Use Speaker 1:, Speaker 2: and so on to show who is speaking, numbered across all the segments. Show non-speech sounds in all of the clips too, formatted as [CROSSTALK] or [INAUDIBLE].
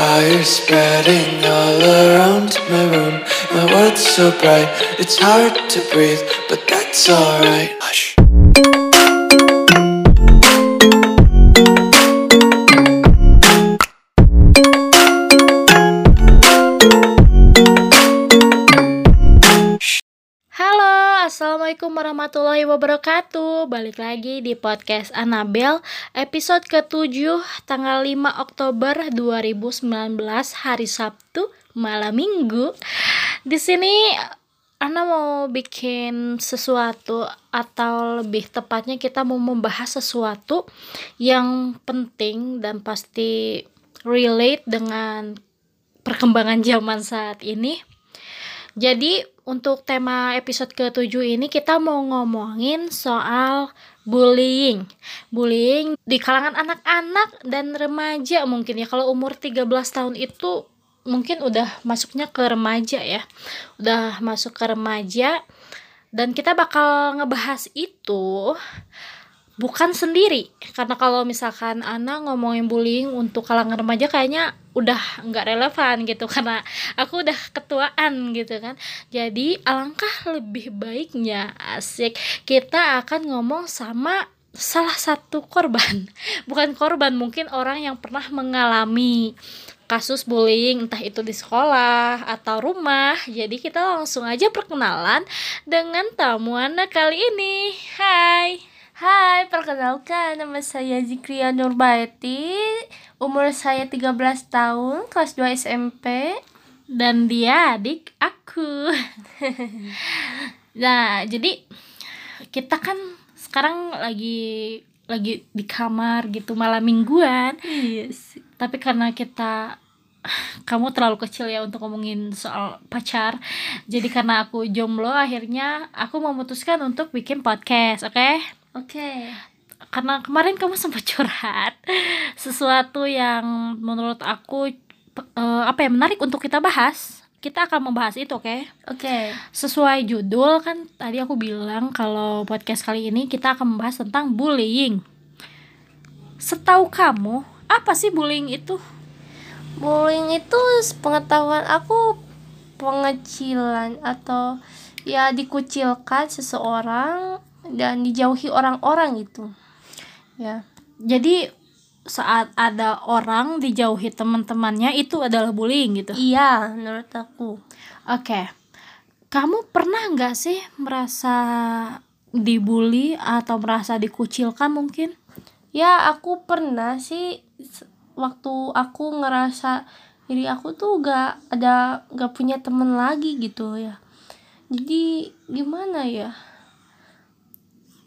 Speaker 1: Fire spreading all around my room. My world's so bright, it's hard to breathe, but that's alright. Hush.
Speaker 2: Assalamualaikum warahmatullahi wabarakatuh. Balik lagi di podcast Anabel Episode ke-7 tanggal 5 Oktober 2019 Hari Sabtu malam minggu. Di sini Ana mau bikin sesuatu Atau lebih tepatnya kita mau membahas sesuatu Yang penting dan pasti relate dengan perkembangan zaman saat ini. Jadi untuk tema episode ke-7 ini kita mau ngomongin soal bullying. Bullying di kalangan anak-anak dan remaja mungkin ya. Kalau umur 13 tahun itu mungkin udah masuknya ke remaja ya. Udah masuk ke remaja dan kita bakal ngebahas itu bukan sendiri karena kalau misalkan Ana ngomongin bullying untuk kalangan remaja kayaknya udah nggak relevan gitu karena aku udah ketuaan gitu kan. Jadi alangkah lebih baiknya asik kita akan ngomong sama salah satu korban. [LAUGHS] Bukan korban mungkin orang yang pernah mengalami kasus bullying entah itu di sekolah atau rumah. Jadi kita langsung aja perkenalan dengan tamu Ana kali ini. Hai
Speaker 3: Hai, perkenalkan nama saya Zikria Nurbaiti Umur saya 13 tahun, kelas 2 SMP
Speaker 2: dan dia adik aku. [LAUGHS] nah, jadi kita kan sekarang lagi lagi di kamar gitu malam mingguan.
Speaker 3: Yes
Speaker 2: Tapi karena kita kamu terlalu kecil ya untuk ngomongin soal pacar. Jadi karena aku jomblo akhirnya aku memutuskan untuk bikin podcast, oke? Okay?
Speaker 3: Oke okay.
Speaker 2: Karena kemarin kamu sempat curhat [LAUGHS] sesuatu yang menurut aku uh, apa ya menarik untuk kita bahas kita akan membahas itu, oke? Okay?
Speaker 3: Oke. Okay.
Speaker 2: Sesuai judul kan tadi aku bilang kalau podcast kali ini kita akan membahas tentang bullying. Setahu kamu, apa sih bullying itu?
Speaker 3: Bullying itu pengetahuan aku pengecilan atau ya dikucilkan seseorang dan dijauhi orang-orang itu.
Speaker 2: Ya. Jadi saat ada orang dijauhi teman-temannya itu adalah bullying gitu
Speaker 3: iya menurut aku
Speaker 2: oke okay. kamu pernah nggak sih merasa dibully atau merasa dikucilkan mungkin
Speaker 3: ya aku pernah sih waktu aku ngerasa diri aku tuh gak ada gak punya temen lagi gitu ya jadi gimana ya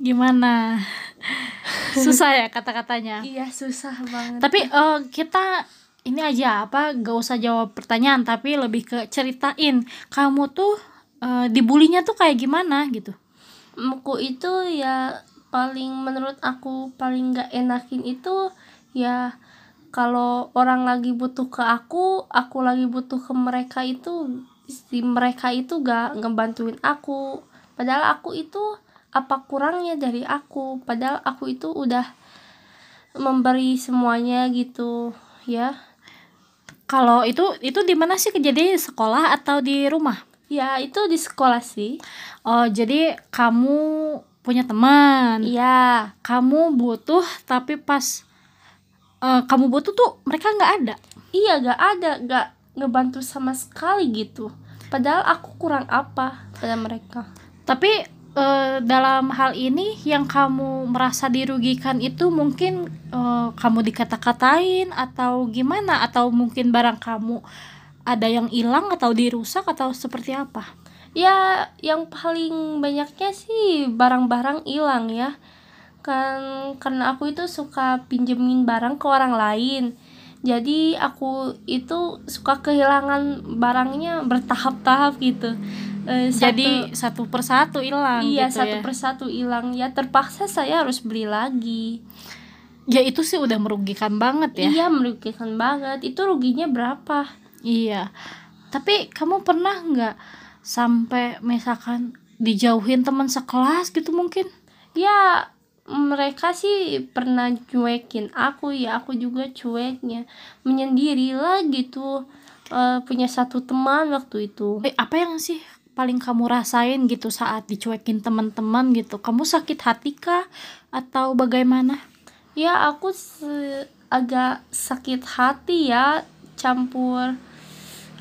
Speaker 2: gimana? [LAUGHS] Susah ya kata-katanya.
Speaker 3: Iya susah banget.
Speaker 2: Tapi uh, kita ini aja apa gak usah jawab pertanyaan tapi lebih ke ceritain. Kamu tuh uh, dibulinya tuh kayak gimana gitu?
Speaker 3: Muku itu ya paling menurut aku paling gak enakin itu ya kalau orang lagi butuh ke aku aku lagi butuh ke mereka itu si mereka itu gak ngebantuin aku. Padahal aku itu apa kurangnya dari aku? Padahal aku itu udah memberi semuanya gitu ya.
Speaker 2: Kalau itu itu di mana sih? Kejadian di sekolah atau di rumah?
Speaker 3: Ya itu di sekolah sih.
Speaker 2: Oh jadi kamu punya teman?
Speaker 3: Iya.
Speaker 2: Kamu butuh tapi pas uh, kamu butuh tuh mereka nggak ada?
Speaker 3: Iya nggak ada. Nggak ngebantu sama sekali gitu. Padahal aku kurang apa pada mereka.
Speaker 2: Tapi uh, dalam hal ini yang kamu merasa dirugikan itu mungkin uh, kamu dikata-katain atau gimana atau mungkin barang kamu ada yang hilang atau dirusak atau seperti apa?
Speaker 3: Ya, yang paling banyaknya sih barang-barang hilang ya. Kan karena aku itu suka pinjemin barang ke orang lain. Jadi aku itu suka kehilangan barangnya bertahap-tahap gitu
Speaker 2: uh, jadi satu persatu hilang
Speaker 3: iya
Speaker 2: gitu
Speaker 3: satu
Speaker 2: ya.
Speaker 3: persatu hilang. Ya terpaksa saya harus beli lagi.
Speaker 2: Ya itu sih udah merugikan banget ya.
Speaker 3: Iya merugikan banget. Itu ruginya berapa?
Speaker 2: Iya. Tapi kamu pernah nggak sampai misalkan dijauhin teman sekelas gitu mungkin?
Speaker 3: Ya mereka sih pernah cuekin aku. Ya aku juga cueknya. Menyendiri lah gitu. Eh, punya satu teman waktu itu.
Speaker 2: Eh, apa yang sih paling kamu rasain gitu saat dicuekin teman-teman gitu? Kamu sakit hati kah atau bagaimana?
Speaker 3: ya aku se- agak sakit hati ya campur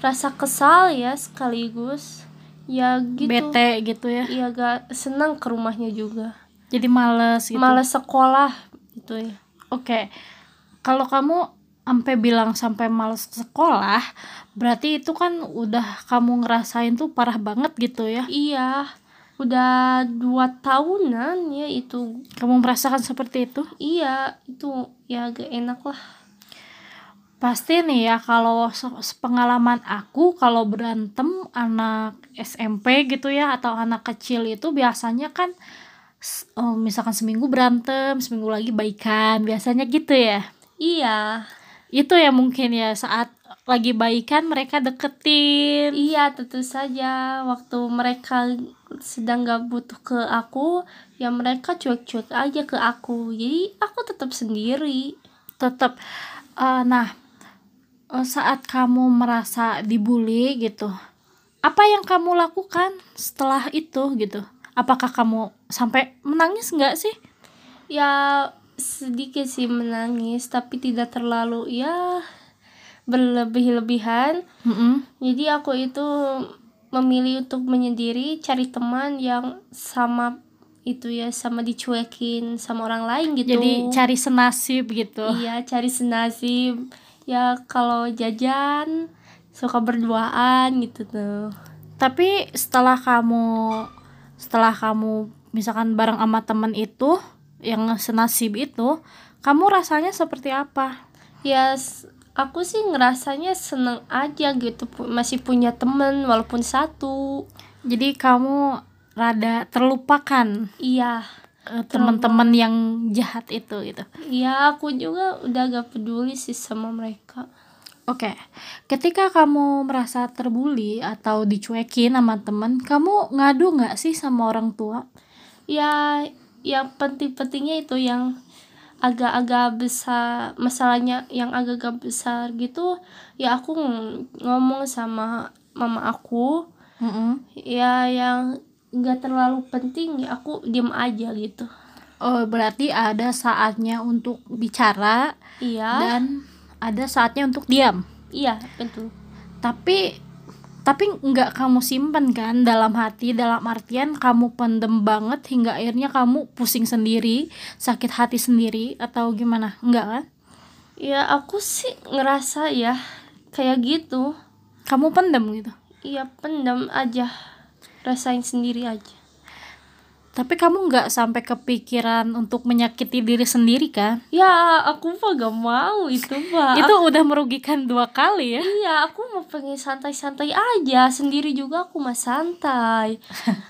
Speaker 3: rasa kesal ya sekaligus ya gitu
Speaker 2: Bete gitu ya.
Speaker 3: Iya agak senang ke rumahnya juga
Speaker 2: Jadi males gitu.
Speaker 3: malas sekolah gitu ya
Speaker 2: Oke. Kalau kamu sampai bilang sampai males sekolah, berarti itu kan udah kamu ngerasain tuh parah banget gitu ya.
Speaker 3: iya udah dua tahunan ya itu
Speaker 2: Kamu merasakan seperti itu?
Speaker 3: iya itu ya agak enak lah
Speaker 2: Pasti nih ya kalau pengalaman aku kalau berantem anak SMP gitu ya atau anak kecil itu biasanya kan eh, misalkan seminggu berantem, seminggu lagi baikan, biasanya gitu ya.
Speaker 3: iya
Speaker 2: Itu ya mungkin ya saat lagi baikan mereka deketin.
Speaker 3: iya tentu saja waktu mereka sedang gak butuh ke aku ya mereka cuek-cuek aja ke aku jadi aku tetap sendiri
Speaker 2: Tetap eh, nah eh, saat kamu merasa dibully gitu. Apa yang kamu lakukan setelah itu gitu? Apakah kamu sampai menangis nggak sih?
Speaker 3: ya sedikit sih menangis tapi tidak terlalu ya berlebih-lebihan
Speaker 2: Mm-mm.
Speaker 3: jadi aku itu memilih untuk menyendiri cari teman yang sama itu ya sama dicuekin sama orang lain gitu
Speaker 2: Jadi cari senasib gitu.
Speaker 3: iya cari senasib ya kalau jajan suka berduaan gitu tuh
Speaker 2: Tapi setelah kamu setelah kamu misalkan bareng sama temen itu yang senasib itu, kamu rasanya seperti apa?
Speaker 3: ya aku sih ngerasanya seneng aja gitu masih punya temen walaupun satu
Speaker 2: Jadi kamu rada terlupakan
Speaker 3: iya
Speaker 2: eh, teman-teman yang jahat itu gitu.
Speaker 3: iya aku juga udah gak peduli sih sama mereka
Speaker 2: Oke, ketika kamu merasa terbuli atau dicuekin sama temen, kamu ngadu nggak sih sama orang tua?
Speaker 3: ya yang penting-pentingnya itu yang agak-agak besar masalahnya yang agak-agak besar gitu ya aku ng- ngomong sama mama aku
Speaker 2: Mm-mm.
Speaker 3: ya yang nggak terlalu penting ya aku diem aja gitu
Speaker 2: Oh, berarti ada saatnya untuk bicara
Speaker 3: iya
Speaker 2: dan ada saatnya untuk diam.
Speaker 3: iya betul
Speaker 2: Tapi tapi nggak kamu simpen kan dalam hati dalam artian kamu pendem banget hingga akhirnya kamu pusing sendiri, sakit hati sendiri atau gimana? Enggak kan?
Speaker 3: ya aku sih ngerasa ya kayak gitu
Speaker 2: Kamu pendem gitu.
Speaker 3: iya pendam aja rasain sendiri aja
Speaker 2: Tapi kamu nggak sampai kepikiran untuk menyakiti diri sendiri kan?
Speaker 3: ya aku mah gak mau itu pak
Speaker 2: Itu udah merugikan dua kali ya.
Speaker 3: Iya, aku mau pengen santai-santai aja. Sendiri juga aku mah santai.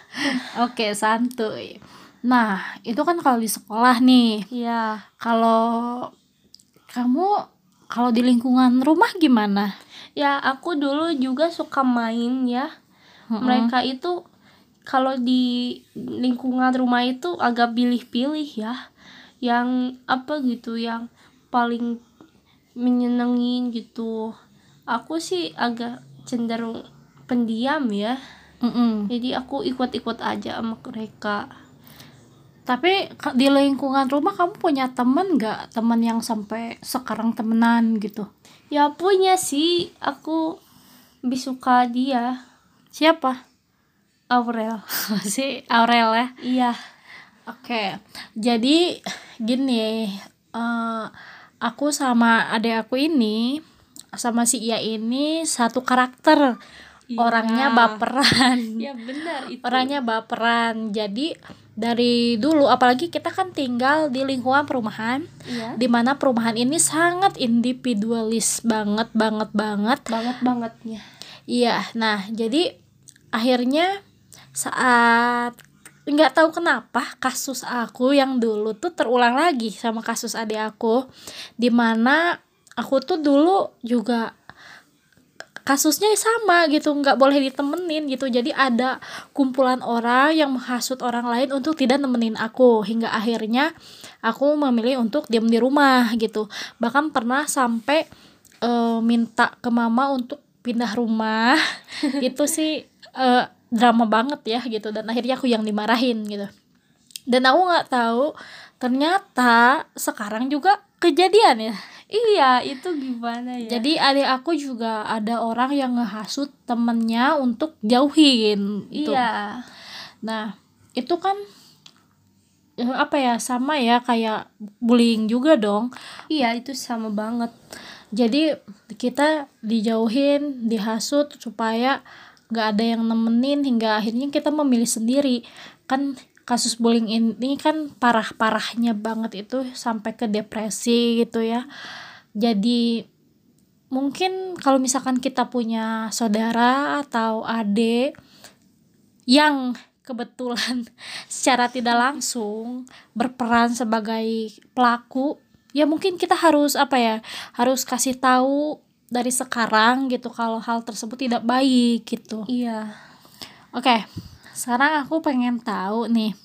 Speaker 3: [LAUGHS]
Speaker 2: Oke, santuy. Nah, itu kan kalau di sekolah nih.
Speaker 3: Iya.
Speaker 2: Kalau kamu kalau di lingkungan rumah gimana?
Speaker 3: Ya, aku dulu juga suka main ya.
Speaker 2: Mm-mm.
Speaker 3: Mereka itu kalau di lingkungan rumah itu agak pilih-pilih ya. Yang apa gitu, yang paling menyenengin gitu. Aku sih agak cenderung pendiam ya.
Speaker 2: Mm-mm.
Speaker 3: Jadi aku ikut-ikut aja sama mereka.
Speaker 2: Tapi di lingkungan rumah kamu punya temen nggak? Temen yang sampai sekarang temenan gitu?
Speaker 3: Ya punya sih, aku lebih suka dia,
Speaker 2: Siapa?
Speaker 3: Aurel. [LAUGHS]
Speaker 2: si Aurel ya.
Speaker 3: Iya.
Speaker 2: Oke, jadi gini, eh, aku sama adik aku ini, sama si Ia ini satu karakter. Orangnya baperan.
Speaker 3: Ya benar itu.
Speaker 2: Orangnya baperan. Jadi dari dulu, apalagi kita kan tinggal di lingkungan perumahan,
Speaker 3: Iya.
Speaker 2: di mana perumahan ini sangat individualis banget, banget, banget.
Speaker 3: Banget bangetnya.
Speaker 2: Iya, nah jadi akhirnya saat nggak tahu kenapa kasus aku yang dulu tuh terulang lagi sama kasus adik aku, di mana aku tuh dulu juga kasusnya sama gitu nggak boleh ditemenin gitu. Jadi ada kumpulan orang yang menghasut orang lain untuk tidak nemenin aku hingga akhirnya aku memilih untuk diam di rumah gitu. Bahkan pernah sampai uh, minta ke mama untuk pindah rumah. [LAUGHS] Itu sih uh, drama banget ya gitu. Dan akhirnya aku yang dimarahin gitu. Dan aku nggak tahu ternyata sekarang juga kejadian ya.
Speaker 3: Iya itu gimana ya?
Speaker 2: Jadi adik aku juga ada orang yang ngehasut temennya untuk jauhin
Speaker 3: iya.
Speaker 2: Nah itu kan eh, apa ya sama ya kayak bullying juga dong.
Speaker 3: Iya itu sama banget.
Speaker 2: Jadi kita dijauhin dihasut supaya nggak ada yang nemenin hingga akhirnya kita memilih sendiri. Kan kasus bullying ini kan parah-parahnya banget itu sampai ke depresi gitu ya. Jadi mungkin kalau misalkan kita punya saudara atau adik yang kebetulan [LAUGHS] secara tidak langsung berperan sebagai pelaku ya mungkin kita harus apa ya harus kasih tahu dari sekarang gitu kalau hal tersebut tidak baik gitu.
Speaker 3: Iya.
Speaker 2: Oke sekarang aku pengen tahu nih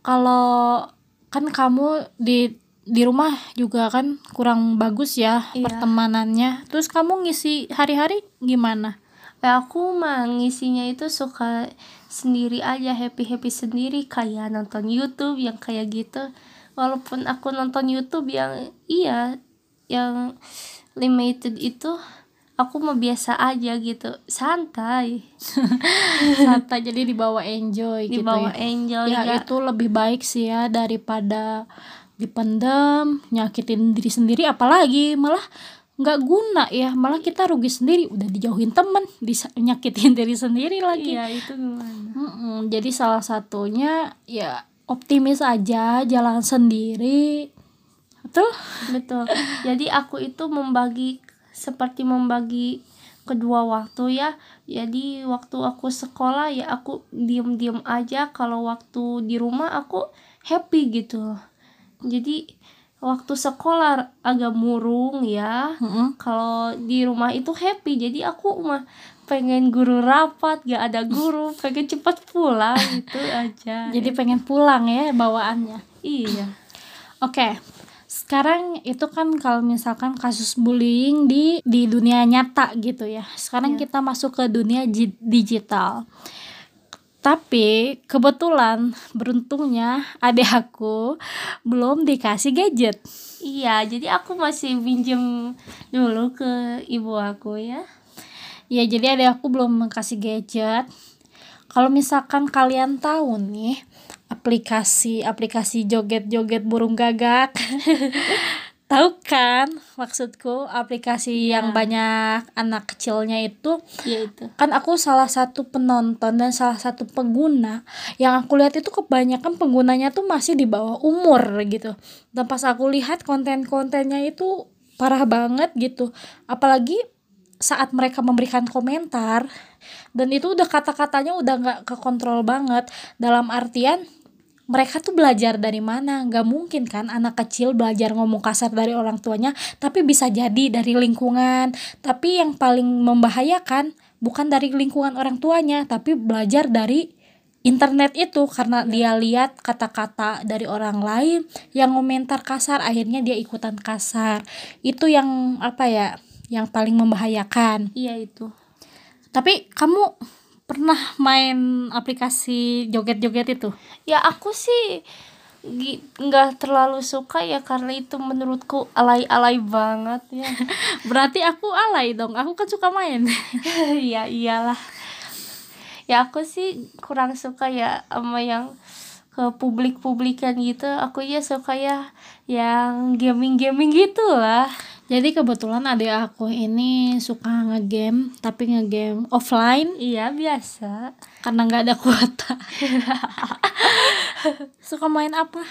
Speaker 2: kalau kan kamu di di rumah juga kan kurang bagus ya iya. pertemanannya. Terus kamu ngisi hari-hari gimana?
Speaker 3: Ya aku mah ngisinya itu suka sendiri aja happy happy sendiri kayak nonton YouTube yang kayak gitu. Walaupun aku nonton YouTube yang iya yang limited itu aku mau biasa aja gitu. Santai. [LAUGHS]
Speaker 2: Santai jadi dibawa enjoy
Speaker 3: dibawa
Speaker 2: gitu
Speaker 3: ya. enjoy
Speaker 2: ya gak? itu lebih baik sih ya daripada dipendam nyakitin diri sendiri. Apalagi malah nggak guna ya. Malah kita rugi sendiri. Udah dijauhin temen bisa nyakitin [LAUGHS] diri sendiri lagi.
Speaker 3: Iya itu gimana?
Speaker 2: Mm -mm, jadi salah satunya ya optimis aja jalan sendiri betul.
Speaker 3: Betul. Jadi aku itu membagi seperti membagi kedua waktu ya. Jadi waktu aku sekolah ya aku diem-diem aja. Kalau waktu di rumah aku happy gitu. Jadi waktu sekolah agak murung ya.
Speaker 2: Mm-hmm.
Speaker 3: kalau di rumah itu happy. Jadi aku mah pengen guru rapat gak ada guru [LAUGHS] pengen cepat pulang itu aja.
Speaker 2: Jadi pengen pulang ya bawaannya.
Speaker 3: Iya.
Speaker 2: Oke. okay sekarang itu kan kalau misalkan kasus bullying di di dunia nyata gitu ya. Sekarang yeah. kita masuk ke dunia digital. Tapi kebetulan beruntungnya adik aku belum dikasih gadget.
Speaker 3: Iya jadi aku masih pinjem dulu ke ibu aku ya.
Speaker 2: Ya jadi adik aku belum kasih gadget. Kalau misalkan kalian tahu nih aplikasi-aplikasi joget-joget burung gagak. [LAUGHS] Tahu kan maksudku aplikasi ya. yang banyak anak kecilnya itu?
Speaker 3: ya itu.
Speaker 2: Kan aku salah satu penonton dan salah satu pengguna. Yang aku lihat itu kebanyakan penggunanya tuh masih di bawah umur gitu. Dan pas aku lihat konten-kontennya itu parah banget gitu. Apalagi saat mereka memberikan komentar dan itu udah kata-katanya udah nggak kekontrol banget dalam artian mereka tuh belajar dari mana? Nggak mungkin kan anak kecil belajar ngomong kasar dari orang tuanya tapi bisa jadi dari lingkungan. Tapi yang paling membahayakan bukan dari lingkungan orang tuanya tapi belajar dari internet itu. Karena dia lihat kata-kata dari orang lain yang komentar kasar akhirnya dia ikutan kasar. Itu yang apa ya yang paling membahayakan.
Speaker 3: Iya itu.
Speaker 2: Tapi kamu pernah main aplikasi joget-joget itu?
Speaker 3: Ya aku sih nggak terlalu suka ya karena itu menurutku alay-alay banget ya. [LAUGHS]
Speaker 2: Berarti aku alay dong. Aku kan suka main. [LAUGHS]
Speaker 3: ya iyalah. Ya aku sih kurang suka ya sama yang ke publik-publikan gitu. Aku ya suka ya yang gaming-gaming gitu lah.
Speaker 2: Jadi kebetulan adik aku ini suka ngegame, tapi ngegame offline.
Speaker 3: Iya biasa.
Speaker 2: Karena nggak ada kuota. [LAUGHS] suka main apa?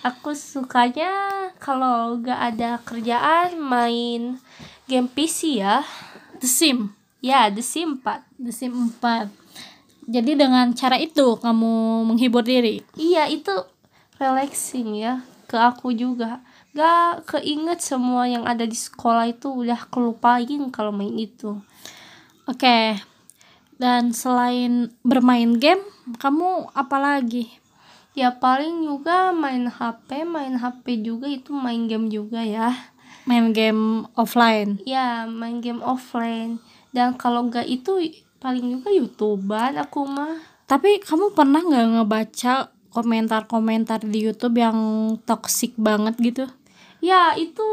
Speaker 3: Aku sukanya kalau nggak ada kerjaan main game PC ya.
Speaker 2: The Sim.
Speaker 3: Ya, The Sim 4.
Speaker 2: The Sim 4. Jadi dengan cara itu kamu menghibur diri?
Speaker 3: Iya, itu relaxing ya ke aku juga gak keinget semua yang ada di sekolah itu udah kelupain kalau main itu
Speaker 2: Oke. Dan selain bermain game, kamu apa lagi?
Speaker 3: ya paling juga main HP main HP juga itu main game juga ya
Speaker 2: Main game offline.
Speaker 3: ya main game offline dan kalau enggak itu paling juga youtuber aku mah
Speaker 2: Tapi kamu pernah nggak ngebaca komentar-komentar di YouTube yang toxic banget gitu?
Speaker 3: Ya itu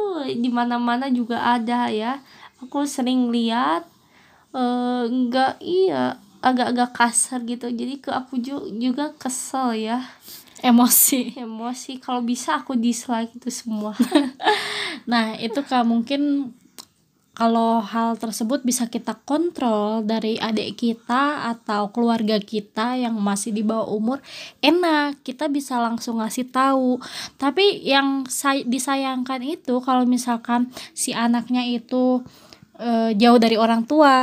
Speaker 3: di mana mana juga ada ya. Aku sering lihat eh enggak iya agak-agak kasar gitu. Jadi ke aku ju- juga kesel ya.
Speaker 2: Emosi.
Speaker 3: emosi. Kalau bisa aku dislike itu semua. [LAUGHS]
Speaker 2: Nah, itu kak mungkin kalau hal tersebut bisa kita kontrol dari adik kita atau keluarga kita yang masih di bawah umur enak. Kita bisa langsung ngasih tahu. Tapi yang say- disayangkan itu kalau misalkan si anaknya itu eh, jauh dari orang tua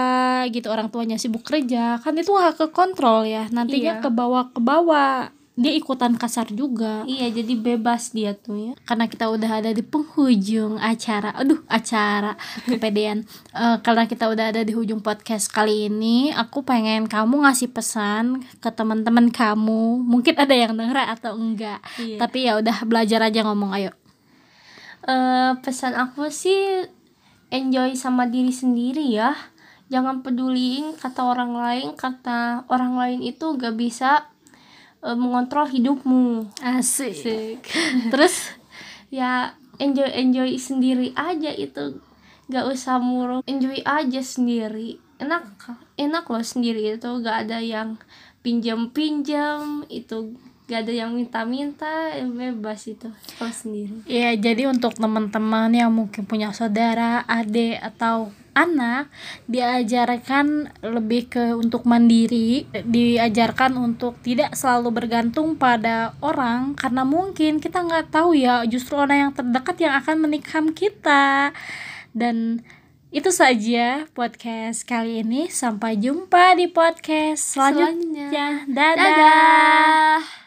Speaker 2: gitu orang tuanya sibuk kerja kan itu nggak ke kontrol ya. Nantinya
Speaker 3: Iya.
Speaker 2: ke bawah ke bawah dia ikutan kasar juga.
Speaker 3: Iya jadi bebas dia tuh ya.
Speaker 2: Karena kita udah ada di penghujung acara aduh acara kepedean. [LAUGHS] Eh, karena kita udah ada di ujung podcast kali ini aku pengen kamu ngasih pesan ke teman-teman kamu. Mungkin ada yang denger atau enggak.
Speaker 3: Iya.
Speaker 2: tapi ya udah belajar aja ngomong ayo.
Speaker 3: Eh pesan aku sih enjoy sama diri sendiri ya. Jangan peduliin kata orang lain kata orang lain itu gak bisa eh, mengontrol hidupmu.
Speaker 2: Asik. [LAUGHS] Terus
Speaker 3: ya enjoy enjoy sendiri aja itu. Gak usah murung. Enjoy aja sendiri. Enak enak loh sendiri itu. Gak ada yang pinjam pinjam itu gak ada yang minta minta bebas itu kalau sendiri.
Speaker 2: Ya, jadi untuk teman-teman yang mungkin punya saudara, adik atau anak diajarkan lebih ke untuk mandiri, diajarkan untuk tidak selalu bergantung pada orang karena mungkin kita nggak tahu ya justru orang yang terdekat yang akan menikam kita. Dan itu saja podcast kali ini. Sampai jumpa di podcast selanjutnya.
Speaker 3: Selanjutnya.
Speaker 2: Dadah.
Speaker 3: Dadah.